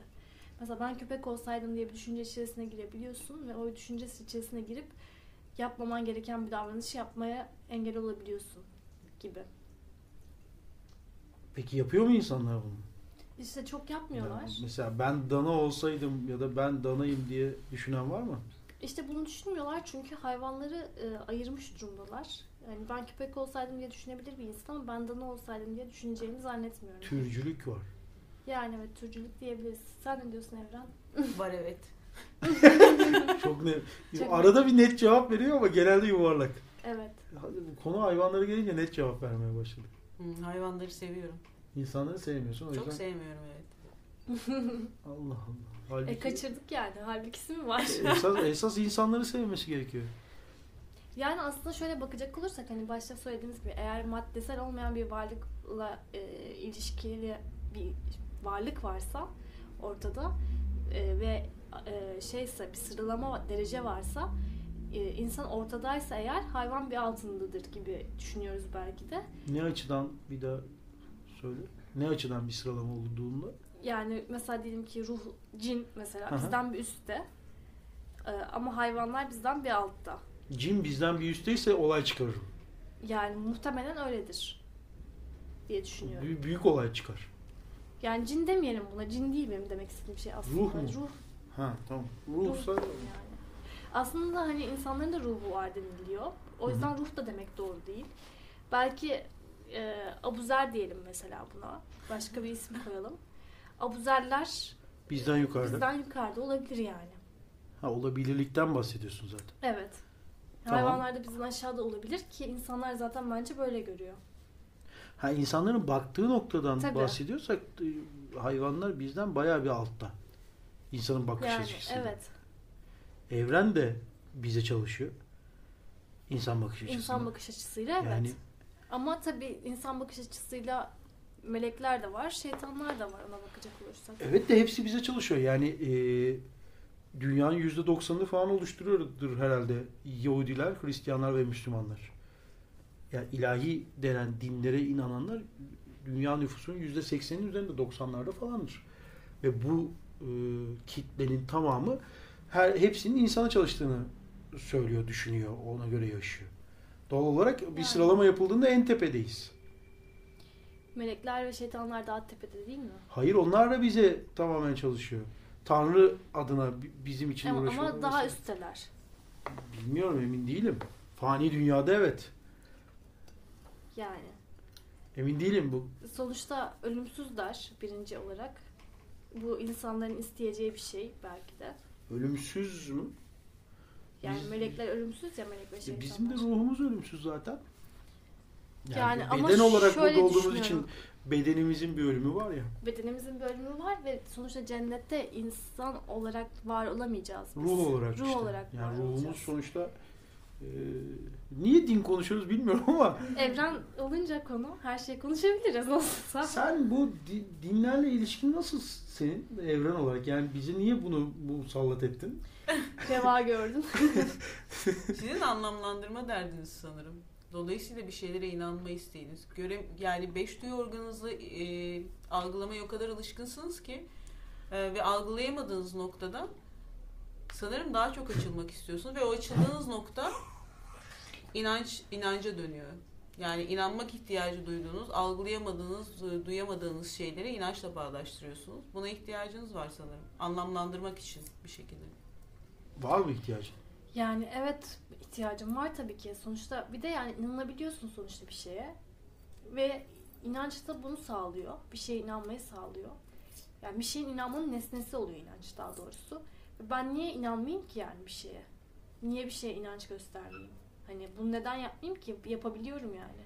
Mesela ben köpek olsaydım diye bir düşünce içerisine girebiliyorsun ve o düşünce içerisine girip yapmaman gereken bir davranışı yapmaya engel olabiliyorsun gibi. Peki yapıyor mu insanlar bunu? İşte çok yapmıyorlar. Yani mesela ben dana olsaydım ya da ben danayım diye düşünen var mı? İşte bunu düşünmüyorlar çünkü hayvanları e, ayırmış durumdalar. Yani ben köpek olsaydım diye düşünebilir bir insan ama ben dana olsaydım diye düşüneceğini zannetmiyorum. Türcülük var. Yani evet türcülük diyebiliriz. Sen ne diyorsun Evren? Var evet. Çok ne Çok arada bir net cevap veriyor ama genelde yuvarlak. Evet. Hadi bu konu hayvanlara gelince net cevap vermeye başladı. Hı, hayvanları seviyorum. İnsanları sevmiyorsun o Çok yüzden. sevmiyorum evet. Allah Allah. Halbuki E kaçırdık yani. Halbuki mi var? esas, esas insanları sevmesi gerekiyor. Yani aslında şöyle bakacak olursak hani başta söylediğimiz gibi eğer maddesel olmayan bir varlıkla e, ilişkili bir varlık varsa ortada e, ve e, şeyse bir sıralama derece varsa e, insan ortadaysa eğer hayvan bir altındadır gibi düşünüyoruz belki de. Ne açıdan bir daha söyle. Ne açıdan bir sıralama olduğunda? Yani mesela diyelim ki ruh, cin mesela hı. bizden bir üstte E, ama hayvanlar bizden bir altta. Cin bizden bir üstteyse olay çıkarırım. Yani muhtemelen öyledir diye düşünüyorum. Büyük, büyük olay çıkar. Yani cin demeyelim buna. Cin değil benim demek istediğim şey aslında. Ruh mu? Ruh. Ha tamam. ruh Ruhsa yani. Aslında hani insanların da ruhu var deniliyor. O yüzden ruh da demek doğru değil. Belki e, Abuzer diyelim mesela buna. Başka bir isim koyalım. Abuzerler bizden yukarıda. bizden yukarıda olabilir yani. Ha olabilirlikten bahsediyorsun zaten. Evet. Tamam. Hayvanlar da bizden aşağıda olabilir ki insanlar zaten bence böyle görüyor. Ha insanların baktığı noktadan Tabii. bahsediyorsak e, hayvanlar bizden bayağı bir altta. İnsanın bakış Yani açısıyla. evet. Evren de bize çalışıyor. İnsan bakış açısıyla. İnsan bakış açısıyla evet. Yani Ama tabii insan bakış açısıyla melekler de var, şeytanlar da var ona bakacak olursak. evet de hepsi bize çalışıyor. Yani e, dünyanın yüzde doksanını falan oluşturuyordur herhalde Yahudiler, Hristiyanlar ve Müslümanlar. Yani ilahi denen dinlere inananlar dünya nüfusunun yüzde seksenin üzerinde 90'larda falandır. Ve bu e, kitlenin tamamı her hepsinin insana çalıştığını söylüyor, düşünüyor, ona göre yaşıyor. Doğal olarak bir Yani. sıralama yapıldığında en tepedeyiz. Melekler ve şeytanlar daha tepede değil mi? Hayır onlar da bize tamamen çalışıyor. Tanrı adına bi- bizim için Ama, uğraşıyor. ama daha vesaire. üstteler. Bilmiyorum emin değilim. Fani dünyada evet. Yani. Emin değilim bu. Sonuçta ölümsüzler birinci olarak. Bu insanların isteyeceği bir şey belki de. Ölümsüz mü? Yani Biz- melekler ölümsüz ya melek ve şeytanlar. Bizim de ruhumuz ölümsüz zaten. Yani, Yani ama beden olarak şöyle burada olduğumuz için bedenimizin bir ölümü var ya. Bedenimizin bir ölümü var ve sonuçta cennette insan olarak var olamayacağız biz. Ruh olarak Ruh işte. olarak var yani ruhumuz olacağız. sonuçta e, niye din konuşuyoruz bilmiyorum ama Evren olunca konu her şeyi konuşabiliriz nasılsa. sen bu di- dinlerle ilişkin nasıl senin evren olarak yani bize niye bunu bu sallat ettin? Reva gördün. Sizin anlamlandırma derdiniz sanırım. Dolayısıyla bir şeylere inanma isteğiniz. Göre, yani beş duyu organınızı e, algılamaya o kadar alışkınsınız ki e, ve algılayamadığınız noktada sanırım daha çok açılmak istiyorsunuz ve o açıldığınız nokta inanç inanca dönüyor. Yani inanmak ihtiyacı duyduğunuz, algılayamadığınız, e, duyamadığınız şeyleri inançla bağdaştırıyorsunuz. Buna ihtiyacınız var sanırım. Anlamlandırmak için bir şekilde. Var mı ihtiyacın? Yani evet ihtiyacım var tabii ki. Sonuçta bir de yani inanabiliyorsun sonuçta bir şeye. Ve inanç da bunu sağlıyor. Bir şeye inanmayı sağlıyor. Yani bir şeyin inanmanın nesnesi oluyor inanç daha doğrusu. Ben niye inanmayayım ki yani bir şeye? Niye bir şeye inanç göstermeyeyim? Hani bunu neden yapmayayım ki? Yapabiliyorum yani.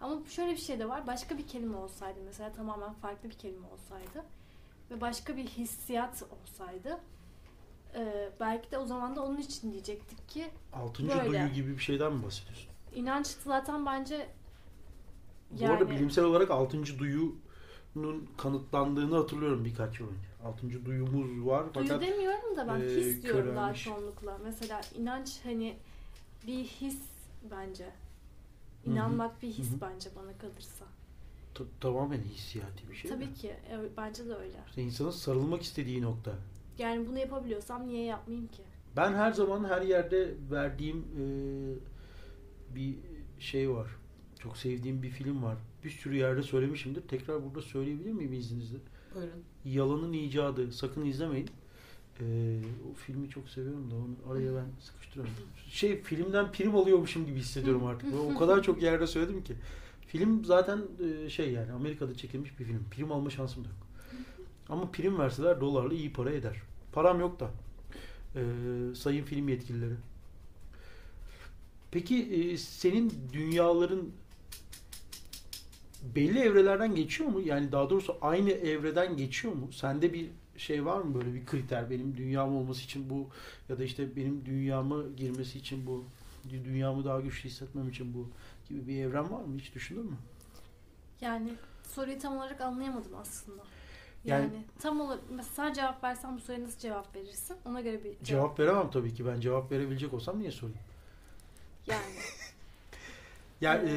Ama şöyle bir şey de var. Başka bir kelime olsaydı mesela tamamen farklı bir kelime olsaydı ve başka bir hissiyat olsaydı ee, belki de o zaman da onun için diyecektik ki Altıncı Böyle. duyu gibi bir şeyden mi bahsediyorsun? inanç zaten bence Bu arada Yani- bilimsel olarak altıncı duyunun kanıtlandığını hatırlıyorum birkaç yıl önce. Altıncı duyumuz var duyu fakat demiyorum da ben e, his diyorum daha körelmiş. çoğunlukla. Mesela inanç hani bir his bence. İnanmak bir his Hı hı. bence bana kalırsa. t- tamamen hissiyati bir şey. Tabii mi? ki evet, bence de öyle. İşte insanın sarılmak istediği nokta. Yani bunu yapabiliyorsam niye yapmayayım ki? Ben her zaman her yerde verdiğim e, bir şey var. çok sevdiğim bir film var. Bir sürü yerde söylemişimdir. Tekrar burada söyleyebilir miyim izninizle? Buyurun. Yalanın icadı. Sakın izlemeyin. Ee, o filmi çok seviyorum da onu araya ben sıkıştırıyorum. Şey filmden prim alıyormuşum gibi hissediyorum artık. O kadar çok yerde söyledim ki. Film zaten e, şey yani Amerika'da çekilmiş bir film. Prim alma şansım da yok. Ama prim verseler dolarla iyi para eder. Param yok da. Ee, sayın film yetkilileri. Peki e, senin dünyaların belli evrelerden geçiyor mu? Yani daha doğrusu aynı evreden geçiyor mu? Sende bir şey var mı böyle bir kriter? Benim dünyam olması için bu ya da işte benim dünyamı girmesi için bu dünyamı daha güçlü hissetmem için bu gibi bir evren var mı? Hiç düşündün mü? Yani soruyu tam olarak anlayamadım aslında. Yani, Yani- tam olarak mesela cevap versen bu soruya nasıl cevap verirsin? Ona göre bir cevap. Cevap veremem tabii ki. Ben cevap verebilecek olsam niye sorayım? Yani Yani e,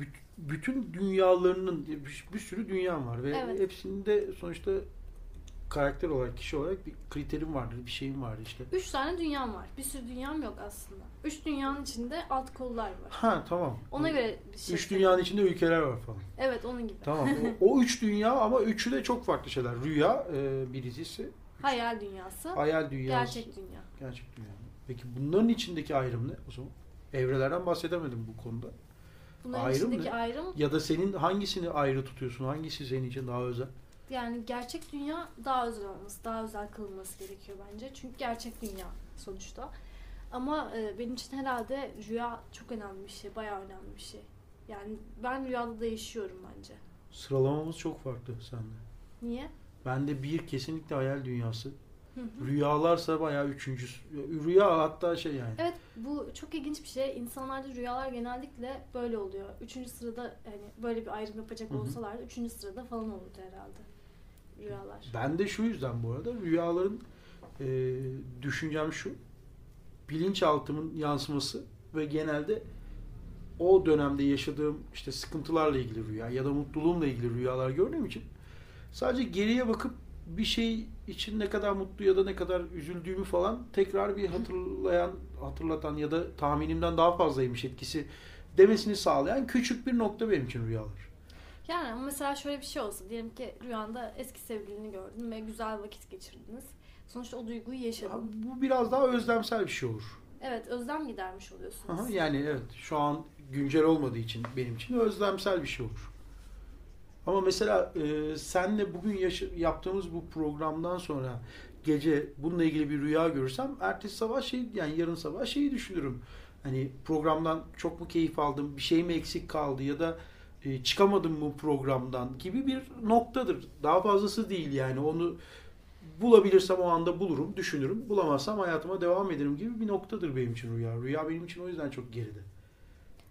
büt- bütün dünyalarının bir- bir sürü dünya var ve Evet. hepsinde sonuçta karakter olarak, kişi olarak bir kriterim vardır, bir şeyim vardır işte. üç tane dünyam var. Bir sürü dünyam yok aslında. Üç dünyanın içinde alt kollar var. Ha tamam. Ona göre bir şey. Üç dünyanın içinde ülkeler var falan. Evet onun gibi. Tamam. O, o üç dünya ama üçü de çok farklı şeyler. Rüya e, birisi, Hayal dünyası, hayal dünyası, gerçek dünya. gerçek dünya. Peki bunların içindeki ayrım ne o zaman? Evrelerden bahsedemedim bu konuda. Bunların Ayrım içindeki ne? ayrım Ya da senin hangisini ayrı tutuyorsun? Hangisi senin için daha özel? Yani gerçek dünya daha özel olması, daha özel kılınması gerekiyor bence. Çünkü gerçek dünya sonuçta. Ama e, benim için herhalde rüya çok önemli bir şey, bayağı önemli bir şey. Yani ben rüyada da yaşıyorum bence. Sıralamamız çok farklı sende. Niye? Bende bir kesinlikle hayal dünyası. Hı hı. Rüyalarsa bayağı üçüncüsü. Rüya hatta şey yani. Evet bu çok ilginç bir şey. İnsanlarda rüyalar genellikle böyle oluyor. Üçüncü sırada hani böyle bir ayrım yapacak Hı hı. olsalar da üçüncü sırada falan olurdu herhalde rüyalar. Ben de şu yüzden bu arada rüyaların e, düşüncem şu. Bilinçaltımın yansıması ve genelde o dönemde yaşadığım işte sıkıntılarla ilgili rüya ya da mutluluğumla ilgili rüyalar gördüğüm için sadece geriye bakıp bir şey için ne kadar mutlu ya da ne kadar üzüldüğümü falan tekrar bir hatırlayan, hatırlatan ya da tahminimden daha fazlaymış etkisi demesini sağlayan küçük bir nokta benim için rüyalar. Yani ama mesela şöyle bir şey olsa diyelim ki rüyanda eski sevgilini gördün ve güzel vakit geçirdiniz. Sonuçta o duyguyu yaşadın. Bu biraz daha özlemsel bir şey olur. Evet özlem gidermiş oluyorsunuz. Aha, yani evet şu an güncel olmadığı için benim için özlemsel bir şey olur. Ama mesela e, senle bugün yaşa- yaptığımız bu programdan sonra gece bununla ilgili bir rüya görürsem ertesi sabah şey yani yarın sabah şeyi düşünürüm. Hani programdan çok mu keyif aldım, bir şey mi eksik kaldı ya da e, çıkamadım mı programdan gibi bir noktadır. Daha fazlası değil yani onu bulabilirsem o anda bulurum, düşünürüm. Bulamazsam hayatıma devam ederim gibi bir noktadır benim için rüya. Rüya benim için o yüzden çok geride.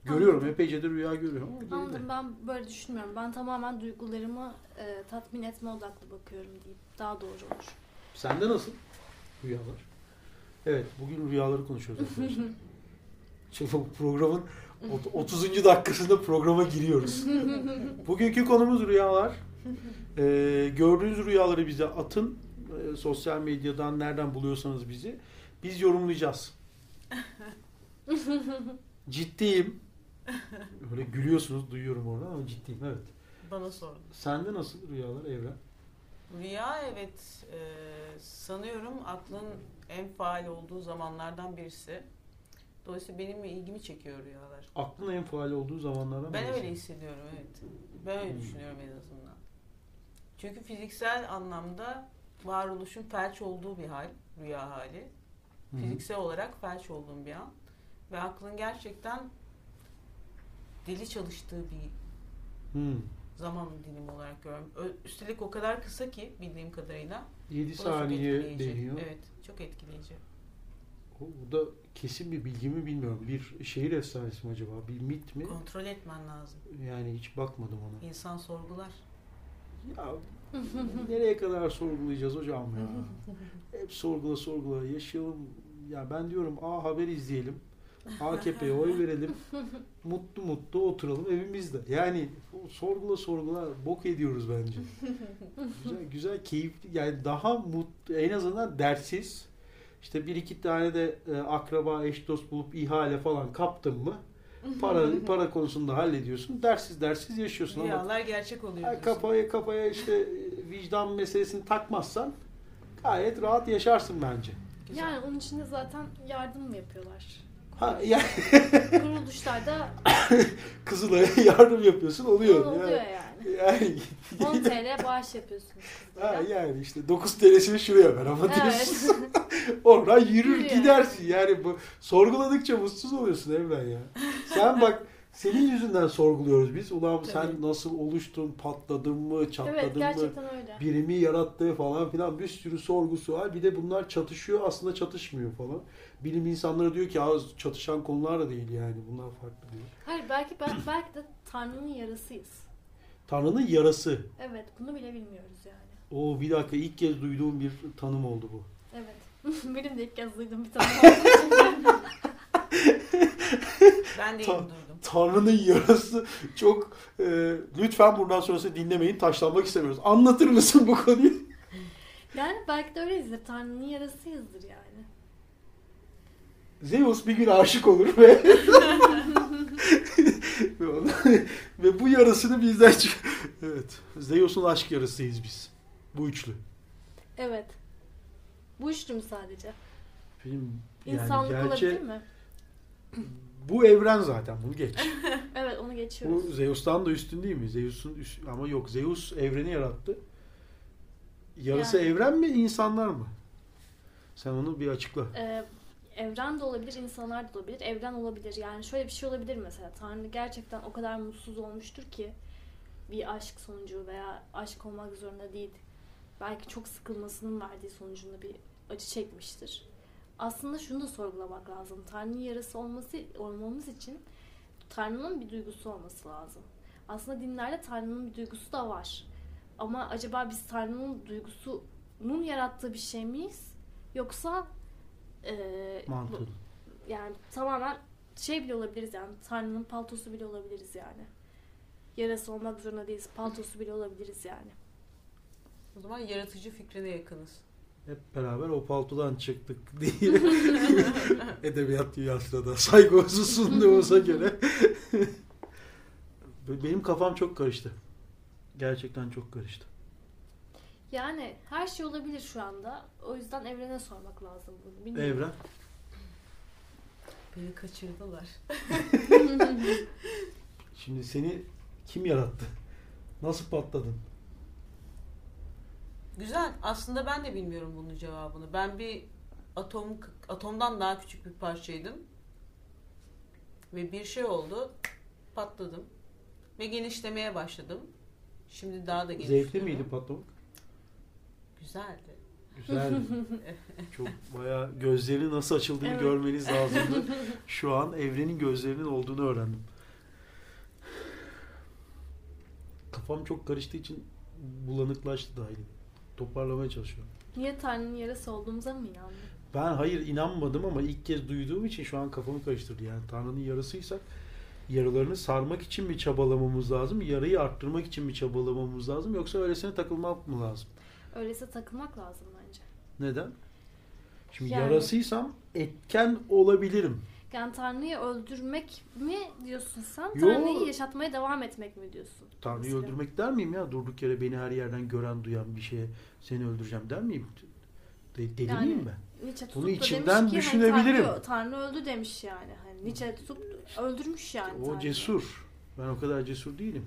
Görüyorum, Anladım. epeyce de rüya görüyorum ama. Anladım ben böyle düşünmüyorum. Ben tamamen duygularımı e, tatmin etme odaklı bakıyorum diyeyim. Daha doğru olur. Sende nasıl rüyalar? Evet, bugün rüyaları konuşuyoruz arkadaşlar. Şimdi bu programın 30. dakikasında programa giriyoruz. Bugünkü konumuz rüyalar. Ee, gördüğünüz rüyaları bize atın. Ee, sosyal medyadan nereden buluyorsanız bizi. Biz yorumlayacağız. Ciddiyim. Öyle gülüyorsunuz duyuyorum oradan ama ciddiyim evet. Bana sordun. Sende nasıl rüyalar Evren? Rüya evet e, sanıyorum aklın en faal olduğu zamanlardan birisi. Dolayısıyla benim ilgimi çekiyor rüyalar. Aklın en faal olduğu zamanlardan Ben öyle hissediyorum evet. Ben öyle Hmm. düşünüyorum en azından. Çünkü fiziksel anlamda varoluşun felç olduğu bir hal, rüya hali. Hı. Fiziksel olarak felç olduğum bir an. Ve aklın gerçekten deli çalıştığı bir Hı. zaman dilimi olarak görüyorum. Üstelik o kadar kısa ki bildiğim kadarıyla. 7 Bu da çok saniye deniyor. Evet, çok etkileyici. Bu da kesin bir bilgi mi bilmiyorum. Bir şehir efsanesi mi acaba? Bir mit mi? Kontrol etmen lazım. Yani hiç bakmadım ona. İnsan sorgular. Ya nereye kadar sorgulayacağız hocam ya? Hep sorgula sorgula yaşayalım. Ya ben diyorum A Haber izleyelim. AKP'ye oy verelim. Mutlu mutlu oturalım evimizde. Yani sorgula sorgula bok ediyoruz bence. güzel güzel keyifli yani daha mutlu en azından dersiz. İşte bir iki tane de e, akraba eş dost bulup ihale falan kaptın mı? Para para konusunda hallediyorsun. Dersiz dersiz yaşıyorsun ama Rüyalar gerçek oluyor. Diyorsun. kafaya kafaya işte e, vicdan meselesini takmazsan gayet rahat yaşarsın bence. Güzel. Yani onun için de zaten yardım mı yapıyorlar? Ha yani Kuruluşlarda Kızılay'a yardım yapıyorsun oluyor. oluyor yani. yani. Yani, 10 TL bağış yapıyorsunuz ha, yani işte 9 TL'sini şuraya ver ama Evet. diyorsun. Oradan yürür Yürüyor. gidersin. Yani bu sorguladıkça mutsuz oluyorsun Evren ya. Sen bak senin yüzünden sorguluyoruz biz. Ulan sen Tabii. nasıl oluştun, patladın mı, çatladın evet mı? öyle. birimi yarattı falan filan bir sürü sorgusu var. Bir de bunlar çatışıyor aslında çatışmıyor falan. Bilim insanları diyor ki az çatışan konular da değil yani bunlar farklı diyor. Hayır belki ben, belki de Tanrı'nın yarasıyız. Tanrı'nın yarası. Evet bunu bile bilmiyoruz yani. O bir dakika ilk kez duyduğum bir tanım oldu bu. Evet. Benim de ilk kez duydum bir olduğu için. Ben de Ta- yeni duydum. Tanrı'nın yarası çok e, lütfen bundan sonrası dinlemeyin taşlanmak istemiyoruz. Anlatır mısın bu konuyu? Yani belki de öyleyizdir. Tanrı'nın yarasıyızdır yani. Zeus bir gün aşık olur ve ve, bu yarısını bizden çık. Evet. Zeus'un aşk yarısıyız biz. Bu üçlü. Evet. Bu üçlü mü sadece? Film yani İnsanlık gerçi olabilir mi? bu evren zaten bunu geç. Evet onu bu geçiyoruz. Zeus'tan da üstün değil mi? Zeus'un üst- ama yok Zeus evreni yarattı. Yarısı Yani. evren mi insanlar mı? Sen onu bir açıkla. Ee, evren de olabilir, insanlar da olabilir. Evren olabilir. Yani şöyle bir şey olabilir mesela. Tanrı gerçekten o kadar mutsuz olmuştur ki bir aşk sonucu veya aşk olmak zorunda değil. Belki çok sıkılmasının verdiği sonucunda bir acı çekmiştir. Aslında şunu da sorgulamak lazım. Tanrı'nın yarası olması olmamız için Tanrı'nın bir duygusu olması lazım. Aslında dinlerde Tanrı'nın bir duygusu da var. Ama acaba biz Tanrı'nın duygusunun yarattığı bir şey miyiz? Yoksa bu- yani tamamen şey bile olabiliriz yani Tanrı'nın paltosu bile olabiliriz yani. Yarası olmak zorunda değiliz. Paltosu bile olabiliriz yani. O zaman yaratıcı fikrine yakınız. Hep beraber o paltodan çıktık diye edebiyat dünyasına da saygı sunduğumuza göre benim kafam çok karıştı. Gerçekten çok karıştı. Yani her şey olabilir şu anda. O yüzden evrene sormak lazım bunu. Bilmiyorum. Evren. Beni kaçırdılar. Şimdi seni kim yarattı? Nasıl patladın? Güzel. Aslında ben de bilmiyorum bunun cevabını. Ben bir atom atomdan daha küçük bir parçaydım. Ve bir şey oldu. Patladım. Ve genişlemeye başladım. Şimdi daha da genişliyorum. Zevkli miydi patlamak? Güzeldi. Güzeldi. Çok bayağı gözleri nasıl açıldığını Evet. görmeniz lazımdı. Şu an evrenin gözlerinin olduğunu öğrendim. Kafam çok karıştığı için bulanıklaştı dahil. Toparlamaya çalışıyorum. Niye Tanrı'nın yarası olduğumuza mı inandın? Ben hayır inanmadım ama ilk kez duyduğum için şu an kafamı karıştırdı. Yani Tanrı'nın yarasıysak yaralarını sarmak için mi çabalamamız lazım? Yarayı arttırmak için mi çabalamamız lazım? Yoksa öylesine takılmak mı lazım? Öyleyse takılmak lazım bence. Neden? Şimdi Yani- yarasıysam etken olabilirim. Yani Tanrı'yı öldürmek mi diyorsun sen? Yo. Tanrı'yı yaşatmaya devam etmek mi diyorsun? Tanrı'yı Mesela. öldürmek der miyim ya? Durduk yere beni her yerden gören, duyan bir şeye seni öldüreceğim der miyim? De- deli Yani- miyim ben? Nietzsche tutup Bunu da içimden demiş ki, hani düşünebilirim. Tanrı, Tanrı öldü demiş yani. Hani Nietzsche tutup öldürmüş yani O Tanrı'yı. cesur. Ben o kadar cesur değilim.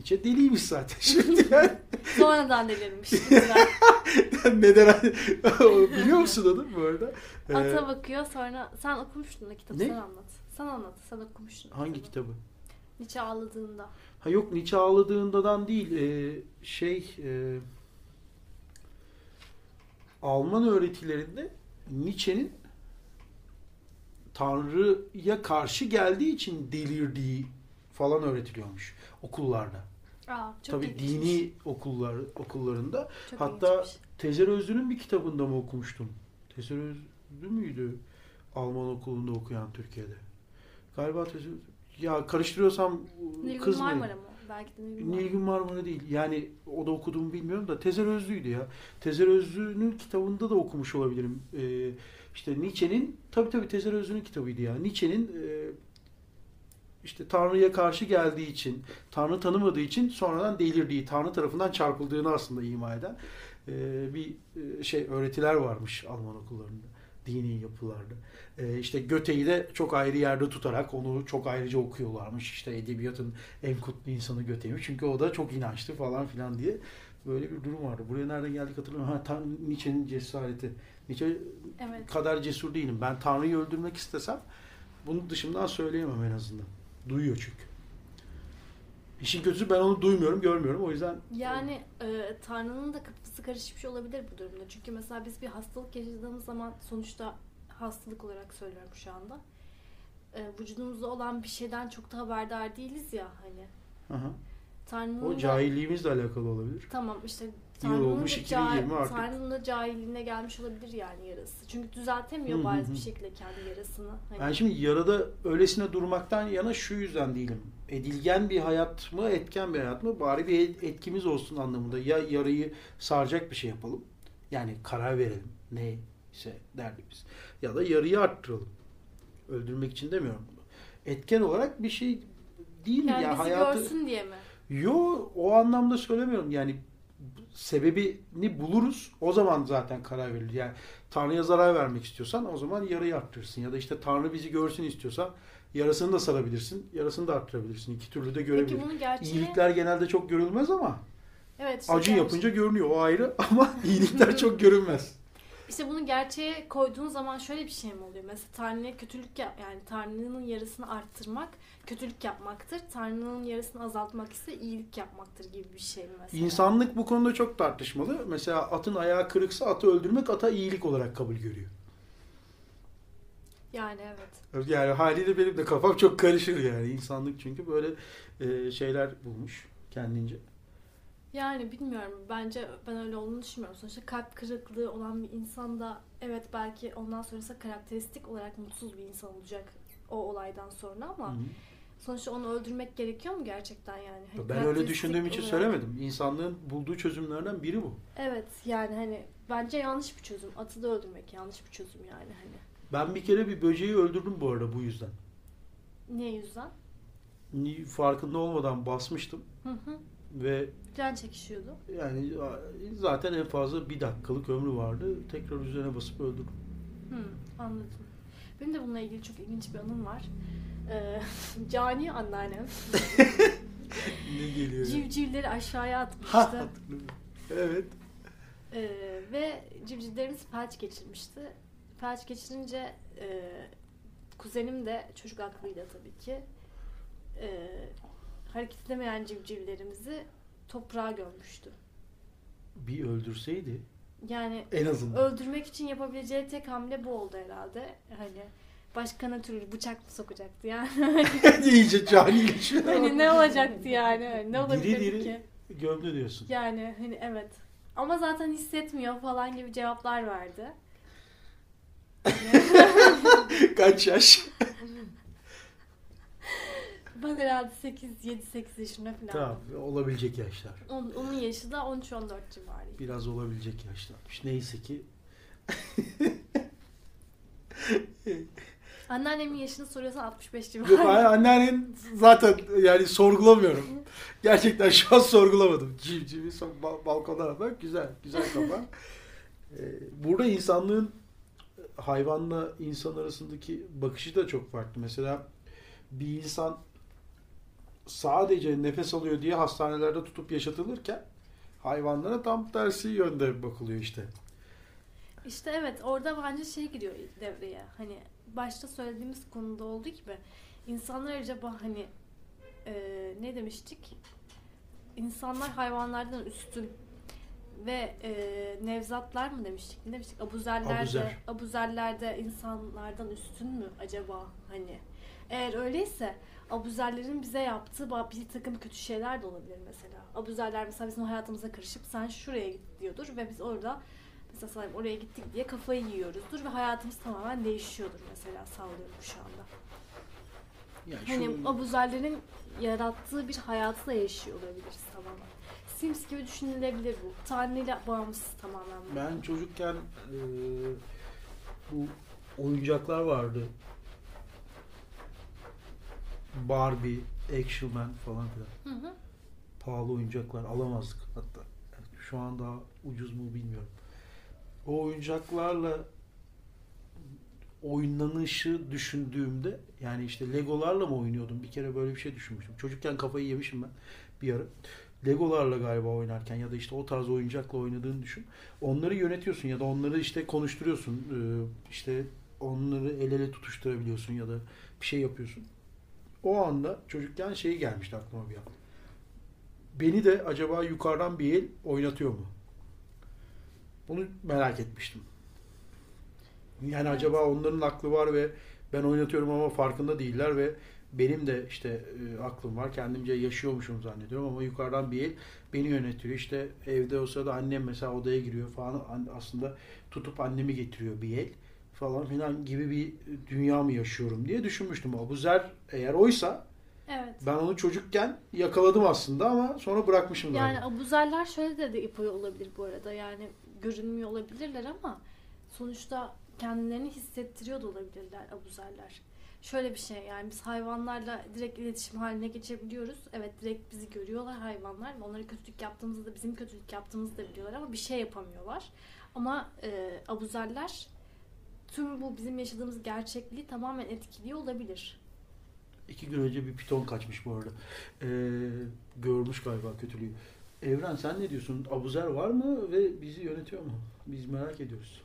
Nietzsche deliymiş zaten şimdi yani. Sonradan delirmiş. Neden? Biliyor musun onu bu arada? Ee, Ata bakıyor sonra sen okumuştun o kitabı Ne? sen anlat. Sen anlat sen okumuştun. hangi kitabı. kitabı? Nietzsche ağladığında. Ha yok Nietzsche ağladığından değil. ee, şey ee, Alman öğretilerinde Nietzsche'nin Tanrı'ya karşı geldiği için delirdiği falan öğretiliyormuş okullarda. Aa, çok Tabii ilginçmiş. dini okullar okullarında. Çok hatta. Tezer Özlü'nün bir kitabında mı okumuştum? Tezer Özlü müydü Alman okulunda okuyan Türkiye'de? Galiba Tezer ya karıştırıyorsam Nilgün kızmayın. Marmara mı? Belki de Nilgün Marmara. Nilgün Marmara değil. Yani o da okuduğumu bilmiyorum da Tezer Özlü'ydü ya. Tezer Özlü'nün kitabında da okumuş olabilirim. Ee, işte Nietzsche'nin tabii tabii Tezer Özlü'nün kitabıydı ya. Nietzsche'nin e, işte Tanrı'ya karşı geldiği için, Tanrı tanımadığı için sonradan delirdiği, Tanrı tarafından çarpıldığını aslında ima eden e, bir e, şey öğretiler varmış Alman okullarında, dini yapılarda. E, işte Göte'yi de çok ayrı yerde tutarak onu çok ayrıca okuyorlarmış. İşte edebiyatın en kutlu insanı Göte'ymiş. Çünkü o da çok inançlı falan filan diye böyle bir durum vardı. Buraya nereden geldik hatırlamıyorum. Ha, Tan Nietzsche'nin cesareti. Nietzsche Evet. kadar cesur değilim. Ben Tanrı'yı öldürmek istesem bunu dışımdan söyleyemem en azından. Duyuyor çünkü. İşin kötüsü ben onu duymuyorum, görmüyorum. O yüzden Yani e, Tanrı'nın da kafası karışmış olabilir bu durumda. Çünkü mesela biz bir hastalık yaşadığımız zaman sonuçta hastalık olarak söylüyorum şu anda. E, vücudumuzda olan bir şeyden çok da haberdar değiliz ya hani. aha. Tanrı'nın o da- cahilliğimizle alakalı olabilir. Tamam işte Tanrı'nın olmuş da 2020 artık. Tanrı'nın da cahilliğine gelmiş olabilir yani yarası. Çünkü düzeltemiyor Hı hı bariz bir şekilde kendi yarasını. Hani Ben şimdi yarada öylesine durmaktan yana şu yüzden değilim. Edilgen bir hayat mı, etken bir hayat mı? Bari bir et- etkimiz olsun anlamında. Ya yarayı saracak bir şey yapalım. Yani karar verelim. Neyse derdimiz. Ya da yarıyı arttıralım. Öldürmek için demiyorum bunu. Etken olarak bir şey değil mi? yani ya bizi hayatı... görsün diye mi? Yo o anlamda söylemiyorum. Yani sebebini buluruz. O zaman zaten karar verilir. Yani Tanrı'ya zarar vermek istiyorsan o zaman yarayı arttırırsın. Ya da işte Tanrı bizi görsün istiyorsan yarasını da sarabilirsin. Yarasını da arttırabilirsin. İki türlü de Peki görebilir. bunun gerçeği... İyilikler genelde çok görülmez ama Evet, işte acı yapınca görünüyor. O ayrı ama iyilikler çok görünmez. İşte bunu gerçeğe koyduğun zaman şöyle bir şey mi oluyor? Mesela Tanrı'ya kötülük yap yani Tanrı'nın yarısını arttırmak kötülük yapmaktır. Tanrı'nın yarısını azaltmak ise iyilik yapmaktır gibi bir şey mi mesela? İnsanlık bu konuda çok tartışmalı. Mesela atın ayağı kırıksa atı öldürmek ata iyilik olarak kabul görüyor. Yani evet. Yani haliyle benim de kafam çok karışır yani. İnsanlık çünkü böyle e, şeyler bulmuş kendince. Yani bilmiyorum. Bence ben öyle olduğunu düşünmüyorum. Sonuçta kalp kırıklığı olan bir insan da evet belki ondan sonrası karakteristik olarak mutsuz bir insan olacak o olaydan sonra ama Hı hı. sonuçta onu öldürmek gerekiyor mu gerçekten yani? Hani Ben öyle düşündüğüm için olarak- söylemedim. İnsanlığın bulduğu çözümlerden biri bu. Evet yani hani bence yanlış bir çözüm. Atı da öldürmek yanlış bir çözüm yani hani. Ben bir kere bir böceği öldürdüm bu arada bu yüzden. Niye yüzden? Farkında olmadan basmıştım Hı hı. Ve Can çekişiyordu. yani zaten en fazla bir dakikalık ömrü vardı. Tekrar üzerine basıp öldürdüm. Hı, anladım. Benim de bununla ilgili çok ilginç bir anım var. Ee, cani anneannem Ne geliyor? ya? civcivleri aşağıya Ha, atmıştı. hatırlıyorum. evet. Ee, ve civcivlerimiz felç geçirmişti. Felç geçirince e, kuzenim de çocuk aklıyla tabii ki e, hareket edemeyen civcivlerimizi toprağa gömmüştü. Bir öldürseydi Yani en azından. öldürmek için yapabileceği tek hamle bu oldu herhalde. Hani başka ne türlü bıçak mı sokacaktı yani? İyice canileşiyor. hani ne olacaktı yani? Hani Ne olabilir Diri diri ki? gömdü diyorsun. Yani hani evet. Ama zaten hissetmiyor falan gibi cevaplar verdi. Kaç yaş? Ben herhalde 8 7 8 yaşında falan. Tamam olabilecek yaşlar. Onun, onun yaşı da 13-14 civarıydı. Biraz olabilecek yaşlarmış. Neyse ki Anneannemin yaşını soruyorsan 65 Ben civarı. anneannenin zaten yani sorgulamıyorum. Gerçekten şu an sorgulamadım. Civcivi bal- balkondan bak güzel, güzel kafa. Ee, Burada insanlığın hayvanla insan arasındaki bakışı da çok farklı. Mesela bir insan sadece nefes alıyor diye hastanelerde tutup yaşatılırken hayvanlara tam tersi yönde bakılıyor işte. İşte evet orada bence şey giriyor devreye. Hani başta söylediğimiz konuda olduğu gibi insanlar acaba hani e, ne demiştik? İnsanlar hayvanlardan üstün ve e, nevzatlar mı demiştik? Ne demiştik? Abuzerler Abuzer. de, abuzerler de insanlardan üstün mü acaba? Hani eğer öyleyse abuzerlerin bize yaptığı bir takım kötü şeyler de olabilir mesela. Abuzerler mesela bizim hayatımıza karışıp sen şuraya git diyordur ve biz orada mesela sallayayım oraya gittik diye kafayı yiyoruzdur ve hayatımız tamamen değişiyordur mesela sallıyorum şu anda. Yani Hani şu- abuzerlerin yarattığı bir hayatı da yaşıyor olabiliriz tamamen. Sims gibi düşünülebilir bu. Tanrı'yla bağımsız tamamen bu. Ben çocukken e, bu oyuncaklar vardı. Barbie, Action Man falan filan. Hı hı. Pahalı oyuncaklar alamazdık hatta. Yani şu an daha ucuz mu bilmiyorum. O oyuncaklarla oynanışı düşündüğümde yani işte Legolarla mı oynuyordum? Bir kere böyle bir şey düşünmüştüm. Çocukken kafayı yemişim ben bir ara. Legolarla galiba oynarken ya da işte o tarz oyuncakla oynadığını düşün. Onları yönetiyorsun ya da onları işte konuşturuyorsun. Ee, işte onları el ele tutuşturabiliyorsun ya da bir şey yapıyorsun. O anda çocukken şey gelmişti aklıma bir an. Beni de acaba yukarıdan bir el oynatıyor mu? Bunu merak etmiştim. Yani Evet. acaba onların aklı var ve ben oynatıyorum ama farkında değiller ve benim de işte e, aklım var. Kendimce yaşıyormuşum zannediyorum ama yukarıdan bir el beni yönetiyor. İşte evde o sırada annem mesela odaya giriyor falan. An- Aslında tutup annemi getiriyor bir el falan filan gibi bir dünya mı yaşıyorum diye düşünmüştüm. Abuzer eğer oysa Evet. ben onu çocukken yakaladım aslında ama sonra bırakmışım Yani galiba. abuzerler şöyle de, de olabilir bu arada. Yani görünmüyor olabilirler ama sonuçta kendilerini hissettiriyor da olabilirler abuzerler. Şöyle bir şey yani biz hayvanlarla direkt iletişim haline geçebiliyoruz. Evet direkt bizi görüyorlar hayvanlar ve onlara kötülük yaptığımızda da bizim kötülük yaptığımızı da biliyorlar ama bir şey yapamıyorlar. Ama e, abuzerler tüm bu bizim yaşadığımız gerçekliği tamamen etkiliyor olabilir. İki gün önce bir piton kaçmış bu arada. Ee, görmüş galiba kötülüğü. Evren sen ne diyorsun? Abuzer var mı ve bizi yönetiyor mu? Biz merak ediyoruz.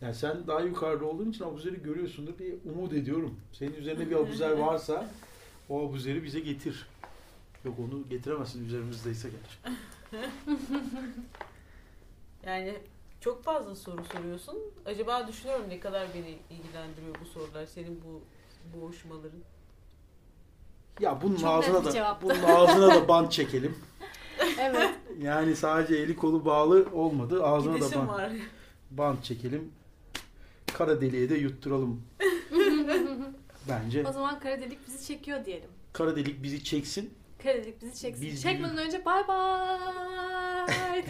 Yani sen daha yukarıda olduğun için abuzeri görüyorsundur diye umut ediyorum. Senin üzerinde bir abuzer varsa o abuzeri bize getir. Yok onu getiremezsin üzerimizdeyse gerçi. Yani çok fazla soru soruyorsun. Acaba düşünüyorum ne kadar beni ilgilendiriyor bu sorular, senin bu boğuşmaların. Ya bunun Çok net ağzına bir da cevaptı. bunun ağzına da bant çekelim. Evet. Yani sadece eli kolu bağlı olmadı. Ağzına da Gidesim bant, var. bant çekelim. Kara deliğe de yutturalım bence. o zaman kara delik bizi çekiyor diyelim. Kara delik bizi çeksin. Kara delik bizi çeksin. Biz Çekmeden önce bay bay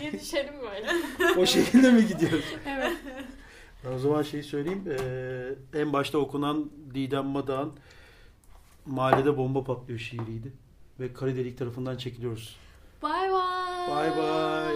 diye düşelim böyle. O şekilde mi gidiyoruz? Evet. Ben o zaman şeyi söyleyeyim. Ee, en başta okunan Didem Madak'ın Mahallede Bomba Patlıyor şiiriydi. Ve Kara Delik tarafından çekiliyoruz. Bay bay. Bay bay.